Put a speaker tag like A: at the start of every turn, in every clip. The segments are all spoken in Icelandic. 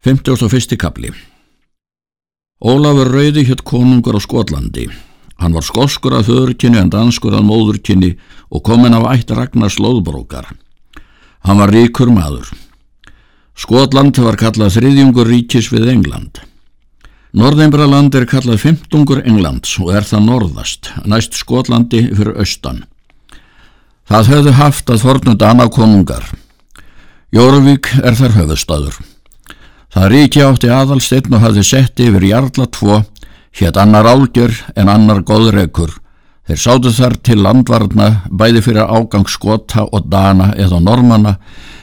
A: 51. kapli Ólafur Rauði hétt konungur á Skotlandi. Hann var skoskur af þörkinni en danskur af móðurkinni og kominn af ætt Ragnars Lóðbrókar. Hann var ríkur maður. Skotland var kallað þriðjungur ríkis við England. Norðeinbraland er kallað fymtungur Englands og er það norðast, næst Skotlandi fyrir austan. Það höfðu haft að fornu dana konungar. Jórvík er þar höfðstadur. Það ríki átti aðalsteinn og hafði sett yfir jarla tvo, hétt annar álgjör en annar góðreikur. Þeir sátu þar til landvarna, bæði fyrir ágang skota og dana eða normanna,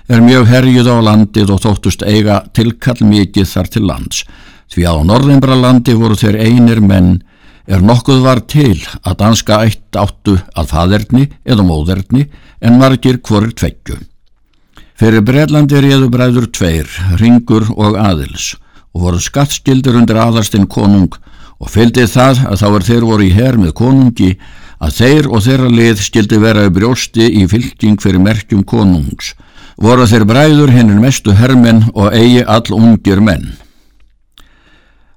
A: er mjög herjuð á landið og þóttust eiga tilkall mikið þar til lands. Því að á norðimbralandi voru þeir einir menn, er nokkuð var til að danska eitt áttu að faderni eða móðerni en margir hvorir tveggju. Fyrir Breitlandi réðu bræður tveir, Ringur og Aðils og voru skattskildir undir aðarstinn konung og fylgdi það að þá er þeir voru í herr með konungi að þeir og þeirra lið skildi vera í brjósti í fylging fyrir merkjum konungs. Voru þeir bræður hennir mestu herrmenn og eigi all ungir menn.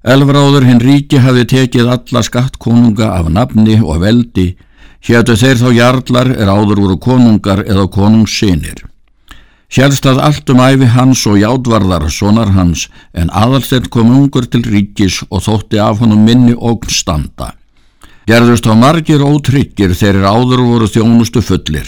A: Elfráður hinn ríki hafi tekið alla skattkonunga af nafni og veldi, héttu þeir þá jarlar er áður voru konungar eða konungssinir. Hjælst að allt um æfi hans og játvarðar sonar hans en aðalsteinn kom ungur til ríkis og þótti af honum minni ógn standa. Gerðust á margir ótryggir þegar áður voru þjónustu fullir.